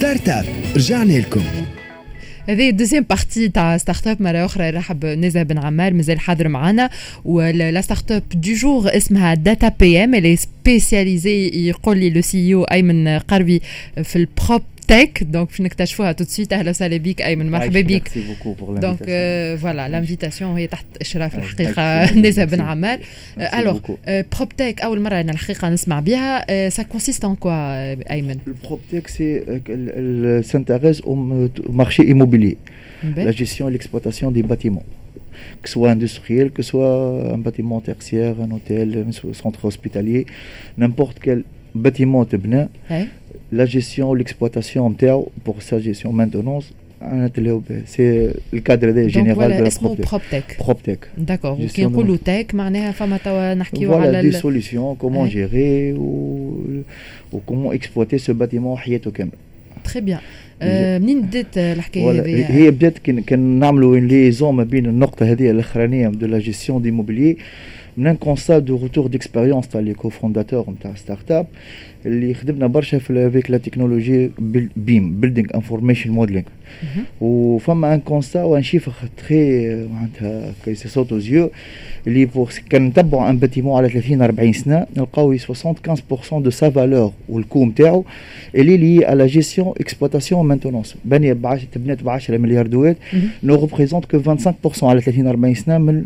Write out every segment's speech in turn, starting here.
ستارت اب رجعنا لكم. هذه الدوزيام بارتي تاع ستارت اب مرة أخرى رحب نزا بن عمار مازال حاضر معنا ولا ستارت اب دو جور اسمها داتا بي ام اللي سبيسياليزي يقول لي لو سي أو أيمن قربي في البروب تك دونك باش نكتشفوها تو سويت اهلا وسهلا بك ايمن مرحبا بك دونك فوالا لانفيتاسيون هي تحت اشراف الحقيقه نزا بن عمار الوغ بروب تك اول مره انا الحقيقه نسمع بها سا كونسيست ان كوا ايمن البروب تك سي s'intéresse au marché immobilier la gestion et l'exploitation des bâtiments que ce soit industriel, que ce soit un bâtiment tertiaire, un hôtel, un centre hospitalier, n'importe quel bâtiment تبنى la gestion, l'exploitation pour sa gestion, maintenance, c'est le cadre des général de la PropTech. PropTech. D'accord. Qui نقولوا tech معناها فما توا نحكيو على des solutions comment gérer ou, ou comment exploiter ce bâtiment حياته كامل. Très bien. منين بدات الحكايه هذه؟ هي بدات كان نعملوا ليزون ما بين النقطه هذه الاخرانيه دو لا جيستيون ديموبيلي من ان كونستا دو روتور ديكسبيريونس تاع لي كوفونداتور نتاع ستارت اب اللي خدمنا برشا في افيك لا تكنولوجي بيم بيلدينغ انفورميشن موديلينغ وفما ان كونستا وان شيفر تخي معناتها كي سي صوت زيو اللي بور كان نتبعوا ان باتيمون على 30 40 سنه نلقاو 75% دو سا فالور والكو نتاعو اللي لي على جيستيون اكسبلوتاسيون مانتونونس بنيه تبنات ب 10 مليار دوات نو ريبريزونت كو 25% على 30 40 سنه من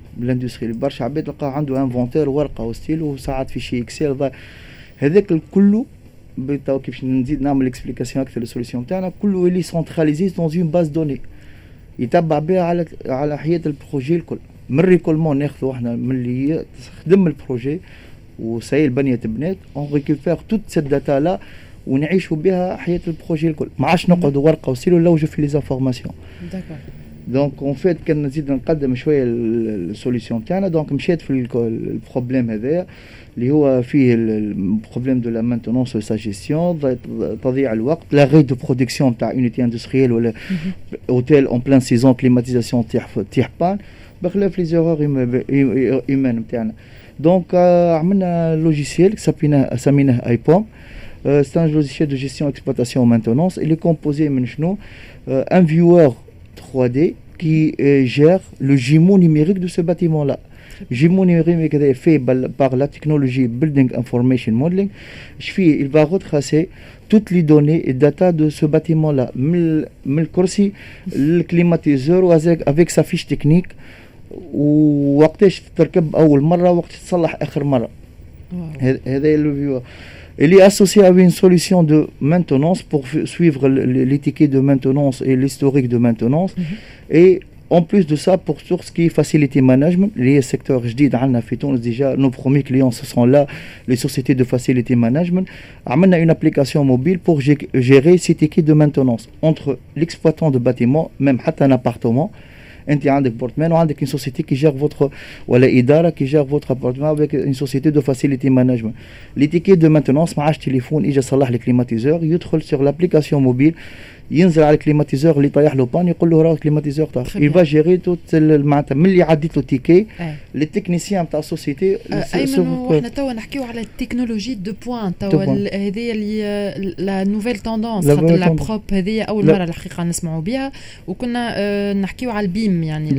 بالاندستري برشا عباد تلقى عنده انفونتير ورقه وستيل وساعات في شي اكسل هذاك الكل تو كيفاش نزيد نعمل اكسبليكاسيون أكثر للسوليسيون تاعنا كله اللي سونتراليزي دون اون باز دوني يتبع بها على على حياه البروجي الكل من ريكولمون ناخذوا إحنا من اللي خدم البروجي وسي البنيه تبنات اون ريكوبير توت سيت داتا لا ونعيشوا بها حياه البروجي الكل ما عادش نقعدوا ورقه وسيل ونلوجوا في لي زانفورماسيون دونك اون فيت كان نزيد نقدم شويه السوليسيون تاعنا دونك مشيت في البروبليم هذايا اللي هو فيه البروبليم دو لا مانتونونس سا جيستيون تضييع الوقت لا غي دو برودكسيون تاع اونيتي اندستريال ولا اوتيل اون بلان سيزون كليماتيزاسيون تيح تيح بان بخلاف لي زيرور ايمان نتاعنا دونك عملنا لوجيسيال سميناه سميناه اي بوم سي ان لوجيسيال دو جيستيون اكسبلوتاسيون مانتونونس اللي كومبوزي من شنو ان فيور 3D qui euh, gère le jumeau numérique de ce bâtiment-là. Jumeau numérique est fait par la technologie Building Information Modeling. Il va retracer toutes les données et data de ce bâtiment-là. Le corsi, le climatiseur avec sa fiche technique ووقتاش تركب اول مره وقت تصلح اخر مره هذا لو فيو Il est associé à une solution de maintenance pour suivre l'étiquette de maintenance et l'historique de maintenance. Mm -hmm. Et en plus de ça, pour tout ce qui est facility management, les secteurs, je dis, dans déjà, nos premiers clients, ce sont là, les sociétés de facility management. On a une application mobile pour gérer ces tickets de maintenance entre l'exploitant de bâtiment, même un appartement, انت عندك بورتمان وعندك une société qui gère votre ولا اداره qui gère votre appartement avec une société de facility management l'étiquette de maintenance ما عادش تليفون اجى صلح الكليماتيزور يدخل sur l'application mobile ينزل على الكليماتيزور اللي طايح له بان يقول له راه الكليماتيزور طاح يفا جيري توت معناتها من اللي عديت له تيكي لي تكنيسيان تاع السوسيتي ايمن وحنا توا نحكيو على التكنولوجي دو بوان توا هذه اللي لا نوفيل توندونس خاطر لا بروب هذه اول مره الحقيقة نسمعوا بها وكنا نحكيو على البيم يعني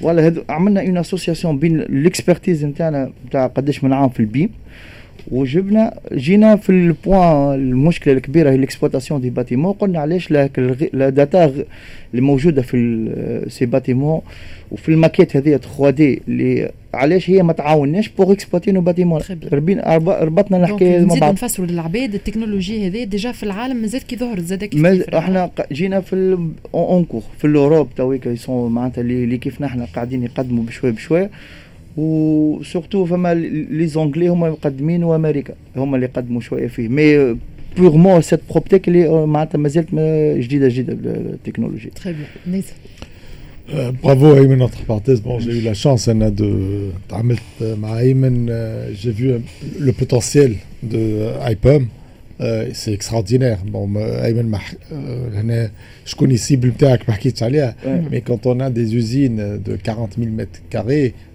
ولا عملنا اون اسوسياسيون بين الاكسبرتيز نتاعنا نتاع قداش من عام في البيم وجبنا جينا في البوان المشكلة الكبيرة هي الاكسبلوتاسيون دي باتيمون قلنا علاش لا داتا اللي موجودة في سي باتيمون وفي الماكيت هذه 3 دي اللي علاش هي ما تعاوناش بوغ اكسبلوتي نو باتيمون ربطنا الحكاية مع بعض. نفسروا للعباد التكنولوجيا هذه ديجا في العالم مازال كي ظهرت زاد كيف إحنا جينا في اونكور في الأوروب تويكا معناتها اللي كيفنا إحنا قاعدين يقدموا بشوي بشوي. وسورتو فما لي زونغلي هما مقدمين وامريكا هما اللي قدموا شويه فيه مي بورمون سيت بروبتيك اللي معناتها مازالت جديده جديده التكنولوجيا تري بيان Euh, bravo Ayman entre parenthèses. Bon, j'ai eu la chance Anna, de تعاملت مع Ayman. euh, J'ai vu euh, le potentiel de euh, IPOM. Euh, c'est extraordinaire. Bon, ما- Ayman ما ح- euh, هنا شكون السيبل نتاعك ما حكيتش عليها. Ouais. Mais quand on a des usines de 40 000 mètres carrés euh,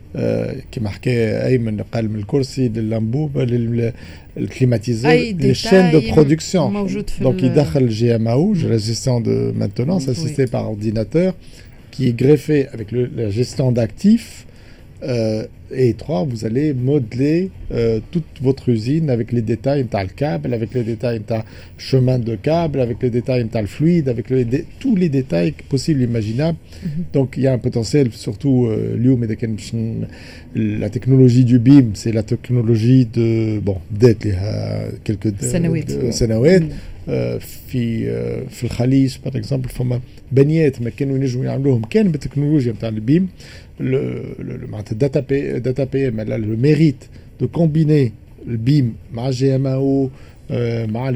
كما حكى ايمن قال من الكرسي للانبوبه للكليماتيزور أي les chaînes de détail production موجود في donc ال- il يدخل جي ام او la gestion de maintenance Oui. assistée par ordinateur qui est greffé avec le- la gestion d'actifs euh, et trois, vous allez modeler euh, toute votre usine avec les détails le câble, avec les détails le chemin de câble, avec les détails le fluide, avec tous les détails possibles imaginables. Mhm. Donc il y a un potentiel, surtout euh, la technologie du BIM, c'est la technologie de, bon, d'être euh, quelques... Euh, Sanawit. de- سنوات آه، في آه، في الخليج باغ اكزومبل فما بنيات ما كانوا ينجموا يعملوهم كان بالتكنولوجيا نتاع البيم le- le- معناتها الداتا بي داتا بي ام لو ميريت دو كومبيني البيم مع جي ام او مع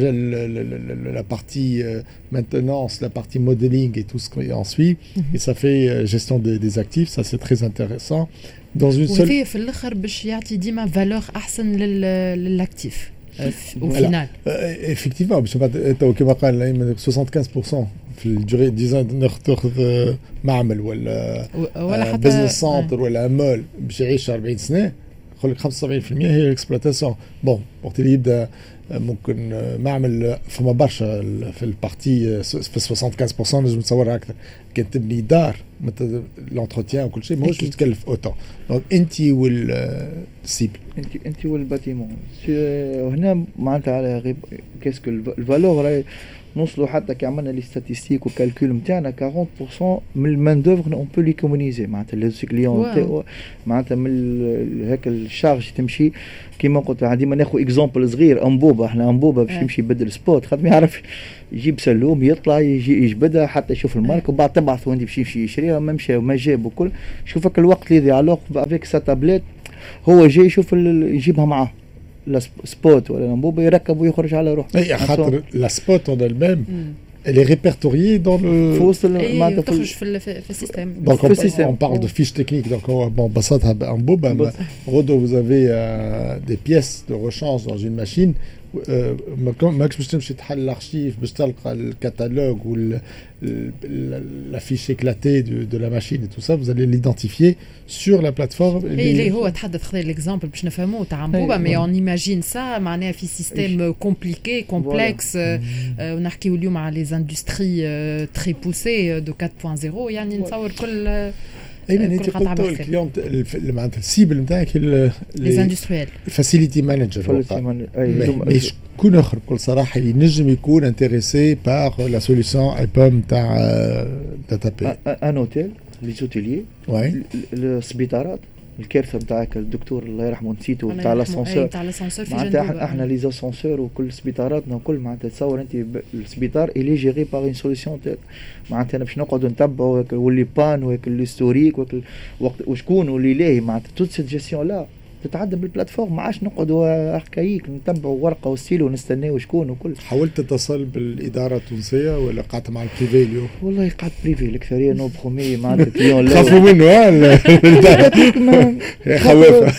la partie euh, maintenance, la partie modeling et tout ce qui en suit. Et ça fait euh, gestion des, des actifs, ça c'est très intéressant. Dans une seule... وهذا في الاخر باش يعطي ديما فالور احسن لل- للاكتيف آه، ف- au Voilà. final آه، effectivement باش بعد- تو كما قال أيمن، 75% في الدوري ديزاين ناخذ آه، معمل ولا و- ولا حتى بزنس سنتر ولا مول باش يعيش 40 سنه يقول لك 75% هي الاكسبلوتاسيون بون وقت اللي يبدا ممكن آه، معمل آه، فما برشا في البارتي س- في 75% نجم نتصورها أكثر. كان تبني دار لونتروتيان وكل شيء ماهوش أكيد. تكلف اوتون دونك أنت والسيبل أنت أنت والباتيمون. هنا معناتها على غيب كاسكو الفالور نوصلوا حتى كي عملنا لي ستاتيستيك والكالكول نتاعنا 40% من المان دوفر اون بو لي كومونيزي معناتها لي كليون معناتها من هيك الشارج تمشي. كيما قلت ديما ناخذ اكزومبل صغير أنبوبة. إحنا أنبوبة باش آه. يمشي يبدل سبوت خاطر ما يعرف يجيب سلوم يطلع يجي يجبدها حتى يشوف المارك. وبعد تبعث وين باش يمشي يشريها ما مشى وما جاب وكل. شوفك الوقت اللي يضيع. له افيك سا تابليت هو جاي يشوف يجيبها معاه. لا سب- سبوت ولا انبوبه يركب ويخرج على روحه اي خاطر لا سبوت اون elle-même مم. elle est répertoriée dans في le وسط ال- اي معناتها في تخرج ال- في ال- في في السيستم Donc on, Le système. on parle de fiches techniques. Donc on, bon, بسطها بأنبوبة. بس. Rodo, vous avez euh, des pièces de rechange dans une machine. Euh, ما كان- ماكش باش تمشي تحل الارشيف باش تلقى الكتالوج وال ال- ال- la fiche éclatée de, de la machine et tout ça, vous allez l'identifier sur la plateforme. اي اللي هو تحدث خذ الاكزامبل باش نفهموه تاع انبوبه أي. مي اون ايماجين سا معناها في سيستيم كومبليكي كومبلكس ونحكيو اليوم على لي زاندستري تري بوسي دو 4.0 يعني نتصور كل اي انت قلت لك اليوم معناتها السيبل نتاعك ليزاندستريال فاسيليتي مانجر اي شكون اخر بكل صراحة ينجم يكون انتريسي باغ لا سوليسيون اي بوم تاع تاع تابي ان اوتيل لي زوتيليي السبيطارات الكارثة نتاعك الدكتور الله يرحمه نسيته تاع لاسانسور تاع لاسانسور في معناتها. إحنا إحنا لي زاسانسور وكل سبيطاراتنا وكل معناتها تصور أنت السبيطار الي جيري باغ اون سوليسيون معناتها أنا باش نقعدوا نتبعوا هيك واللي بان وهيك الهيستوريك وقت وشكون واللي لاهي معناتها توت سيت جيستيون لا تتعدى بالبلاتفورم ما عادش نقعدوا اركايك نتبعوا ورقة وستيل ونستناو شكون وكل. حاولت تتصل بالإدارة التونسية ولا قعدت مع البريفي اليوم؟ والله قعدت بريفي الاكثريه نو برومي معناتها خافوا منه ها؟ خوافه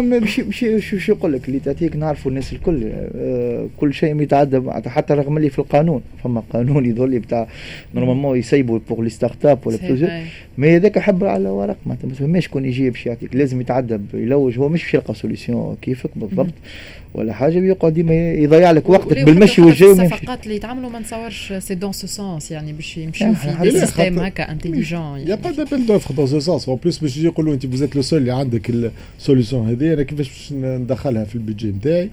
مش مش شو شو يقول لك؟ اللي تاتيك نعرفوا الناس الكل آه، كل شيء يتعدى معناتها حتى رغم اللي في القانون. فما قانون يظل لي بتاع نورمالمون يسيبوا بور لي ستارت اب ولا. مي هذاك حب على ورق ما فماش شكون يجي باش يعطيك لازم يتعدى ب- يلوج هو مش باش يلقى سوليسيون كيفك بالضبط ولا حاجة بيقعد ديما يضيع لك وقتك بالمشي والجاي في. الصفقات اللي يتعملوا ما نتصورش سي دون سو سونس يعني باش يمشيو يعني في دي سيستيم هكا انتيليجون a pas d'appel d'offres dans ce sens. En plus, باش يجي يقولوا أنت vous êtes le seul اللي عندك السوليسيون هذه أنا كيفاش باش ندخلها في البيدجي نتاعي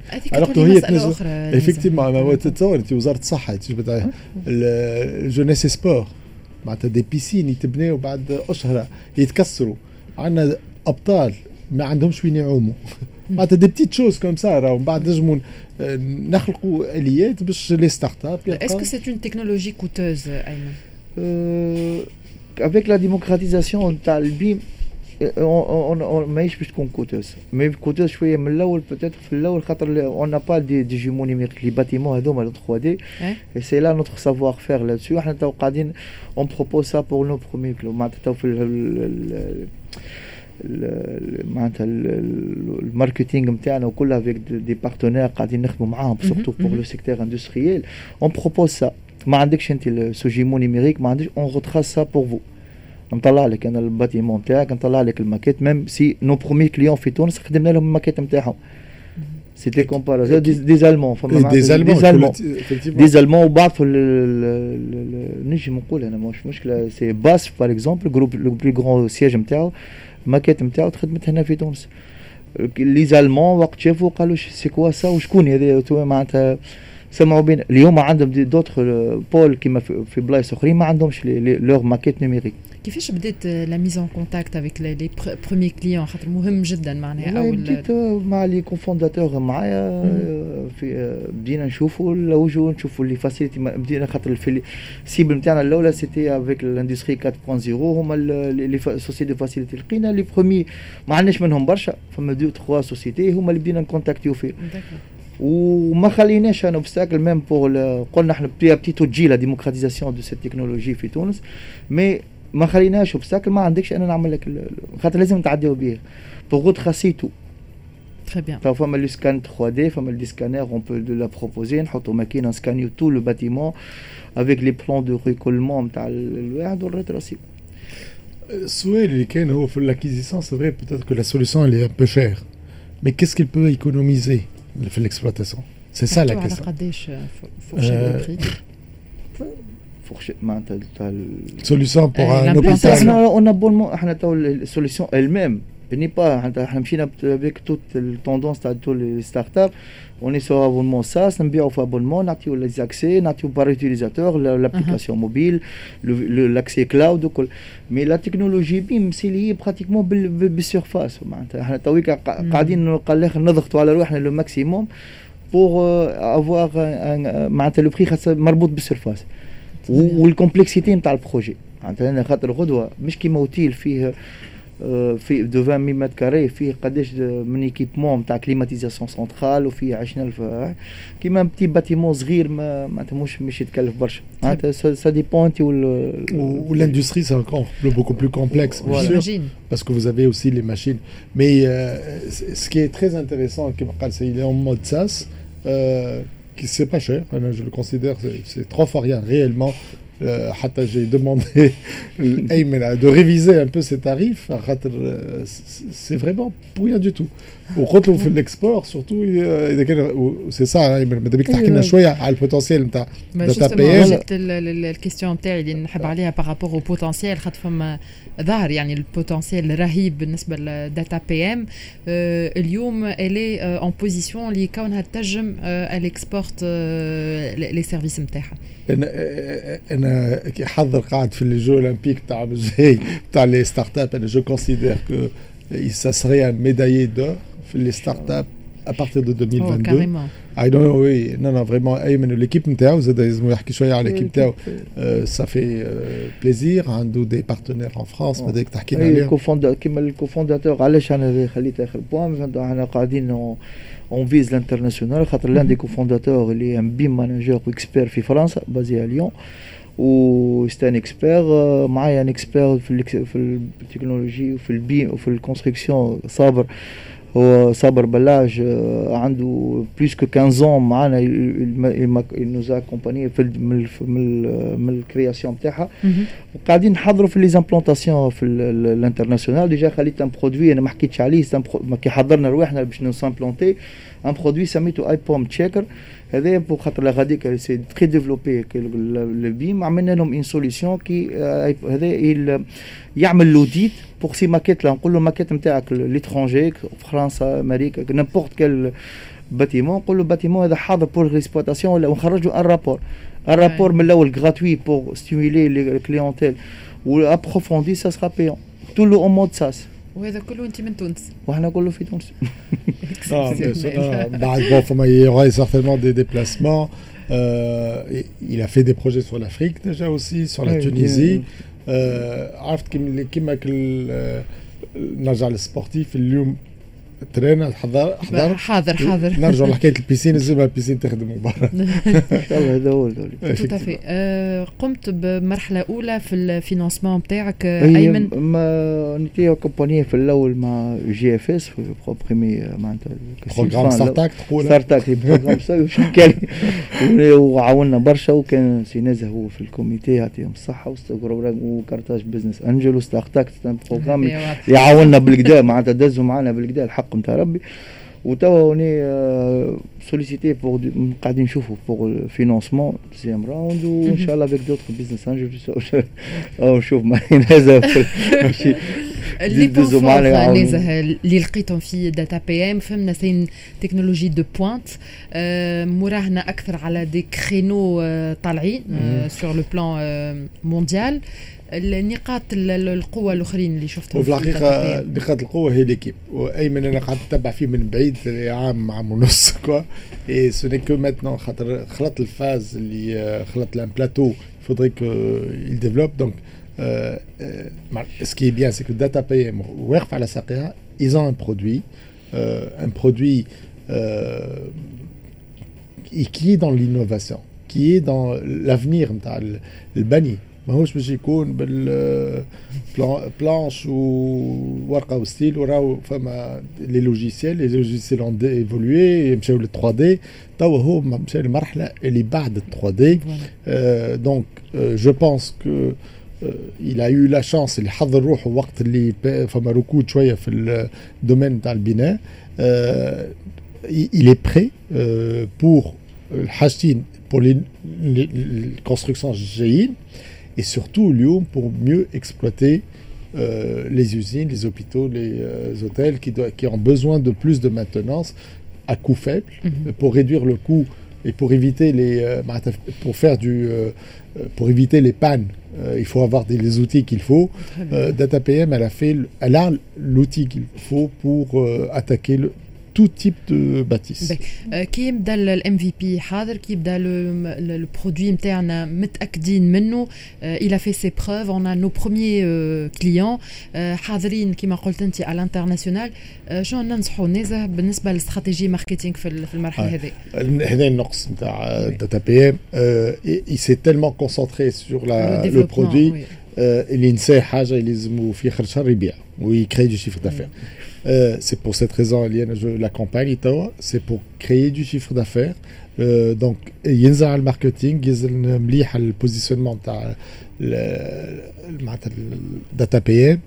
تولي هي أخرى ايفيكتيفمون ما هو تتصور أنت وزارة الصحة تجبد الجونيس سبور معناتها دي بيسين يتبناو بعد أشهر يتكسروا. عندنا أبطال. ما عندهمش وين يعوموا معناتها دي بتيت شوز كوم سا راهو من بعد نجموا آه، نخلقوا اليات باش لي ستارت اب اسكو سي اون تكنولوجي كوتوز ايمن Euh, avec la démocratisation تاع البيم ماهيش باش تكون كوتوس مي كوتوس شويه من الاول بوتيتر في الاول خاطر اون با دي دي جيمون نيميريك لي باتيمون هذوما لو 3 دي اي سي لا نوتر سافوار فير لا دسو احنا تو قاعدين اون بروبوز سا بور نو برومي كلو معناتها تو في معناتها الماركتينغ نتاعنا وكلها افيك دي بارتنير قاعدين نخدموا معاهم سورتو بور لو سيكتور اندستريال اون بروبوز سا ما عندكش انت سو جيمون نيميريك ما عندكش اون روتراس سا بور فو نطلع لك انا الباتيمون تاعك نطلع لك الماكيت ميم سي نو برومي كليون في تونس خدمنا لهم الماكيت نتاعهم سيتي كومبارازون دي زالمون فما دي زالمون دي زالمون وبعض نجم نقول انا مش مشكله سي باس باغ اكزومبل جروب لو بلي غران سياج نتاعو الماكيت نتاعو تخدمت هنا في تونس. لي زالمون وقت شافوا قالوا سي كوا سا وشكون هذا معناتها سمعوا بين اليوم عندهم دوتر بول كيما في بلايص أخرين ما عندهمش لور ماكيت نيميريك. كيفاش بدات لا ميز ان كونتاكت افيك لي برومي كليون خاطر مهم جدا معناها اول بديت مع لي كونفونداتور معايا في بدينا نشوفوا الوجه نشوفوا لي فاسيليتي بدينا خاطر في السيبل نتاعنا الاولى سيتي افيك الاندستري 4.0 هما لي سوسيتي دو فاسيليتي لقينا لي برومي ما عندناش منهم برشا فما دو تخوا سوسيتي هما اللي بدينا نكونتاكتيو فيه وما خليناش ان اوبستاكل ميم بور قلنا احنا بتي بتي تجي لا ديموكراتيزاسيون دو سيت تكنولوجي في تونس مي ما خليناش اوبستاكل ما عندكش انا نعمل لك خاطر لازم نتعداو بيه بوغ خاصيتو Très bien. فما لو سكان 3 دي فما لي سكانير اون بو دو لا بروبوزي نحطوا ماكينه نسكانيو تو لو باتيمون افيك لي بلان دو ريكولمون نتاع الواحد والريتراسيون السؤال اللي كان هو في لاكيزيسيون سي فري peut-être que la solution elle est un peu chère mais qu'est-ce qu'il peut économiser في l'exploitation c'est ça la question قداش فورشي fourchette معناتها تاع solution pour Euh, un l'implantation. hôpital احنا اون ابونمون احنا تو السوليسيون الميم ني با احنا مشينا افيك توت التوندونس تاع تو لي ستارت اب اوني سو ابونمون ساس نبيعوا في ابونمون نعطيو لي زاكسي نعطيو بار يوتيليزاتور لابليكاسيون موبيل لاكسي كلاود وكل مي لا تكنولوجي بيم سي لي براتيكمون بالسيرفاس معناتها احنا تويك قاعدين قال نضغطوا على روحنا لو ماكسيموم بور افواغ معناتها لو بري خاصة مربوط بالسيرفاس والكومبلكسيتي نتاع البروجي معناتها انا خاطر غدوه مش كيما اوتيل فيه آه، في دو 20 مي متر كاري فيه قداش من ايكيبمون نتاع كليماتيزاسيون سنترال وفيه 20000 آه، كيما بتي باتيمون صغير ما معناتها مش مش يتكلف برشا معناتها سا ديبون انت وال Ou, ou l'industrie, c'est encore plus- beaucoup plus complexe, bien Voilà. sûr, J'imagine. parce que vous avez aussi les machines. Mais euh, c- ce qui est très intéressant, Kim Kal, c'est qu'il est en mode SaaS, euh, qui c'est pas cher, je le considère, c'est trois fois rien réellement Euh, حتى j'ai demandé l'Aymen de réviser un peu ses tarifs. خاطر, euh, c'est- C'est vraiment pour rien du tout. وقلت له في الاكسبور سورتو اذا كان c'est ça ايمن ماذا بيك تحكي لنا أيوة. شويه على البوتنسيال نتاع ما Data جوستومون PM. جبت الكيستيون نتاعي اللي نحب عليها بارابور او بوتنسيال خاطر فما ظهر يعني البوتنسيال رهيب بالنسبه للداتا بي ام اليوم الي اون بوزيسيون اللي كونها تنجم الاكسبورت لي سيرفيس نتاعها انا انا كي حضر قاعد في الجو اولمبيك تاع الجاي تاع لي ستارت اب انا جو كونسيدير كو ça serait un médaillé d'or في لي ستارت اب à partir de 2022 كاريمون I don't know oui non non vraiment ايمن ليكيب نتاعو زاد لازم يحكي شويه على ليكيب نتاعو ça fait بليزير عنده دي بارتنير ان فرانس ماذا تحكي لنا اي عليهم الكوفوندا كيما الكوفونداتور علاش انا خليت اخر بوان احنا قاعدين اون فيز لانترناسيونال خاطر لان دي كوفونداتور اللي ان بيم مانجر واكسبير في فرنسا بازي ا ليون و ستان اكسبير معايا ان اكسبير في في التكنولوجي وفي البيم وفي الكونستركسيون صابر هو صابر بلاج عنده بلوس كو 15 ans معانا نوزا كومباني في من من ال- من الكرياسيون تاعها قاعدين نحضروا في لي زامبلونتاسيون في ال- ال- الانترناسيونال ديجا خليت ان برودوي أنا ما حكيتش عليه كي حضرنا رواحنا باش نسامبلونتي. ان برودوي سميتو اي بوم تشيكر هذا بو خاطر غاديك سي تري ديفلوبي لو بيم عملنا لهم ان سوليسيون كي آه، هذا يل- يعمل لوديت بور سي ماكيت لا نقول له ماكيت نتاعك ليترونجي فرنسا امريكا نيمبورت كال باتيمون نقول له باتيمون هذا حاضر بور ليكسبلوتاسيون ولا ونخرجوا ان رابور ان رابور من الاول غراتوي بور ستيمولي لي كليونتيل وابروفوندي سا سرا بيون تو لو اون مود ساس وهذا كله انت من تونس وحنا كله في تونس Non, bien sûr, non, bah, bon, faut- il y aura certainement des déplacements. Euh, il a fait des projets sur l'Afrique déjà aussi, sur la Oui, Tunisie. bien. Euh, عرفت كيما كيما كل- نرجع للسبورتيف اليوم ترينا حضر حضر؟ حاضر حاضر. نرجع لحكاية البيسين لازم البيسين تخدم برا ان شاء الله هذا في آه، قمت بمرحلة أولى في الفينانسمون نتاعك أيمن؟ ما نتي اكومباني في الأول مع جي إف إس في بروبريمي معناتها بروجرام ستارت تقول؟ ستارت اب بروجرام كان؟ وعاوننا برشا وكان سي نزه هو في الكوميتي يعطيهم الصحة وكارتاج بزنس انجل وستارت اب بروجرام يعاوننا بالكدا معناتها دزوا معنا بالكدا الحق نتاع ربي وتوا هوني سوليسيتي بور قاعدين نشوفوا بور الفينونسمون دوزيام راوند وان شاء الله افيك دوتر بزنس انجل نشوف معين هذا ماشي اللي يدزوا معنا يعاونوا. نزه اللي لقيتهم في داتا بي ام فهمنا سين تكنولوجي دو بوينت مراهنه اكثر على دي كرينو آه، طالعين سور لو بلان مونديال النقاط ال- ال- القوه الاخرين اللي شفتهم وفي في الحقيقه الداتا نقاط القوه هي ليكيب وايمن انا قعدت نتبع فيه من بعيد عام عام ونص كوا اي سو ني كو ماتنون خاطر خلط الفاز اللي آه، خلط لان بلاتو فودري كو il développe donc euh, euh, ce qui est bien c'est que Data PM واقف على ساقها ils ont un produit euh, un produit euh, qui qui est dans l'innovation qui est dans l'avenir نتاع ال- البني ماهوش باش يكون بال بلانش وورقه وستيل وراو فما لي لوجيسيال لي لوجيسيال اون ايفولوي مشاو لل 3 دي توا هو مشى للمرحله اللي بعد ال 3 دي Voilà. دونك جو بونس كو il a eu la chance اللي حضر روحه وقت اللي ب- فما ركود شويه في الدومين تاع البناء آه، il est prêt euh, pour الحاجتين pour les, les, les constructions جايين et surtout au Lyon pour mieux exploiter euh, les usines, les hôpitaux, les euh, hôtels qui, ont besoin de plus de maintenance à coût faible mhm. pour réduire le coût et pour éviter les euh, pour faire du pour éviter les pannes. il faut avoir les outils qu'il faut. DataPM, elle a fait, elle a l'outil qu'il faut pour attaquer le, tout type de bâtisse باهي. آه، كي يبدا الام في بي حاضر كي يبدا البرودوي نتاعنا متاكدين منه الى في سي بروف اون ا نو بروميي كليون حاضرين كما قلت انت على الانترناسيونال آه، شنو ننصحوا نزه بالنسبه للاستراتيجيه ماركتينغ في ال- في المرحله آه. هذه هذا النقص نتاع Oui. داتا بي ام il s'est tellement concentré sur la, le développement, produit oui. euh, اللي نسى حاجه اللي لازم في اخر الشهر يبيع ويكري du chiffre d'affaires Euh, c'est pour cette raison اللي انا جو l'accompagne توا c'est pour créer du chiffre d'affaires Euh, donc ينزل على الماركتينغ ينزل مليح على البوزيشنمون تاع ال- معناتها الداتا بي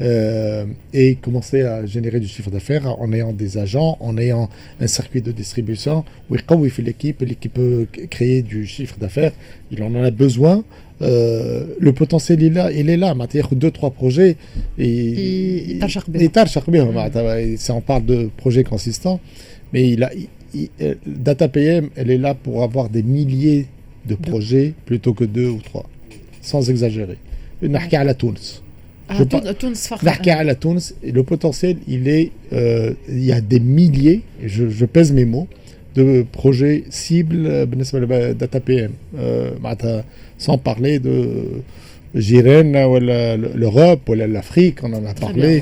ام et commencer à générer du chiffre d'affaires en ayant des agents, en ayant un circuit de distribution ويقوي في l'équipe l'équipe peut créer du chiffre d'affaires il en a besoin euh, le potentiel il est là il est là معناتها ياخذ 2 3 projets et يترشق بهم. يترشق بهم معناتها si on parle de projets consistants mais il a il- il- euh, Data PM elle est là pour avoir des milliers de projets plutôt que deux ou trois sans exagérer. Je par... Le potentiel, il est, euh, il y a des milliers, je, pèse mes mots, de projets cibles d'ATPM. Euh, euh bah, sans parler de euh, Jiren, l'Europe, l'Afrique, on en a parlé.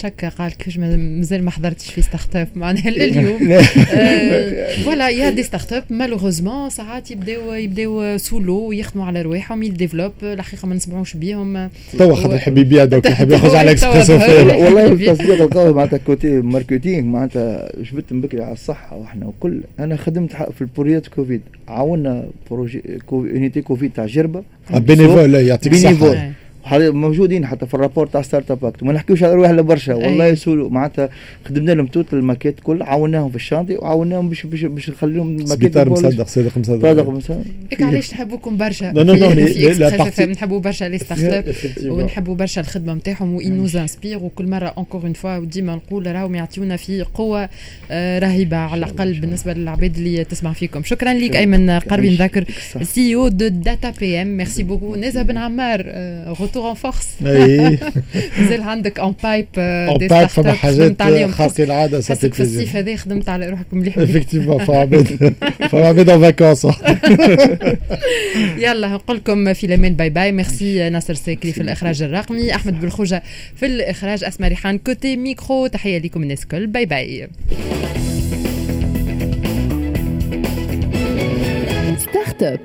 تشكى تشكى قال كيفاش ما- مازال ما حضرتش في ستارت اب معناها لليوم. فوالا يا دي ستارت اب مالوغوزمون ساعات يبداو يبداو سولو ويخدموا على رواحهم يديفلوب الحقيقة ما نسمعوش بيهم. توا خاطر يحب يبيع دوك يحب يخرج على اكسبريسو. فيه والله التصديق القوي معناتها كوتي ماركتينغ معناتها جبت من بكري على الصحة وإحنا وكل. أنا خدمت في البوريات كوفيد عاونا بروجي كو... يونيتي كوفيد تاع جربة. بينيفول يعطيك بينيفول. الصحه. موجودين حتى في الرابور تاع ستارت اب اكت ما نحكيوش على روحنا برشا والله يسولوا. معناتها خدمنا لهم توت الماكيت كل عاوناهم في الشانتي وعاوناهم باش باش باش نخليهم الماكيت مصدق صادق مصدق. صادق مصدق. علاش تحبوكم برشا؟ لا لا لا نحبوا برشا لي ستارت اب ونحبوا برشا الخدمة نتاعهم وين نوز انسبير وكل مرة انكور اون فوا وديما نقول راهم يعطيونا في قوة رهيبة على الأقل بالنسبة للعباد اللي تسمع فيكم. شكرا لك أيمن قربي نذكر سي أو دو داتا بي ام ميرسي بوكو نزا بن عمار روتور ان فورس مازال عندك اون بايب دي ستارت اب حاجات خارقين العاده حسك في الصيف هذا خدمت على روحك مليح افكتيفون فعباد فعباد اون فاكونس يلا نقول لكم في الامان باي باي ميرسي ناصر ساكري في الاخراج الرقمي احمد بالخوجه في الاخراج اسماء ريحان كوتي ميكرو تحيه لكم الناس الكل باي باي ستارت اب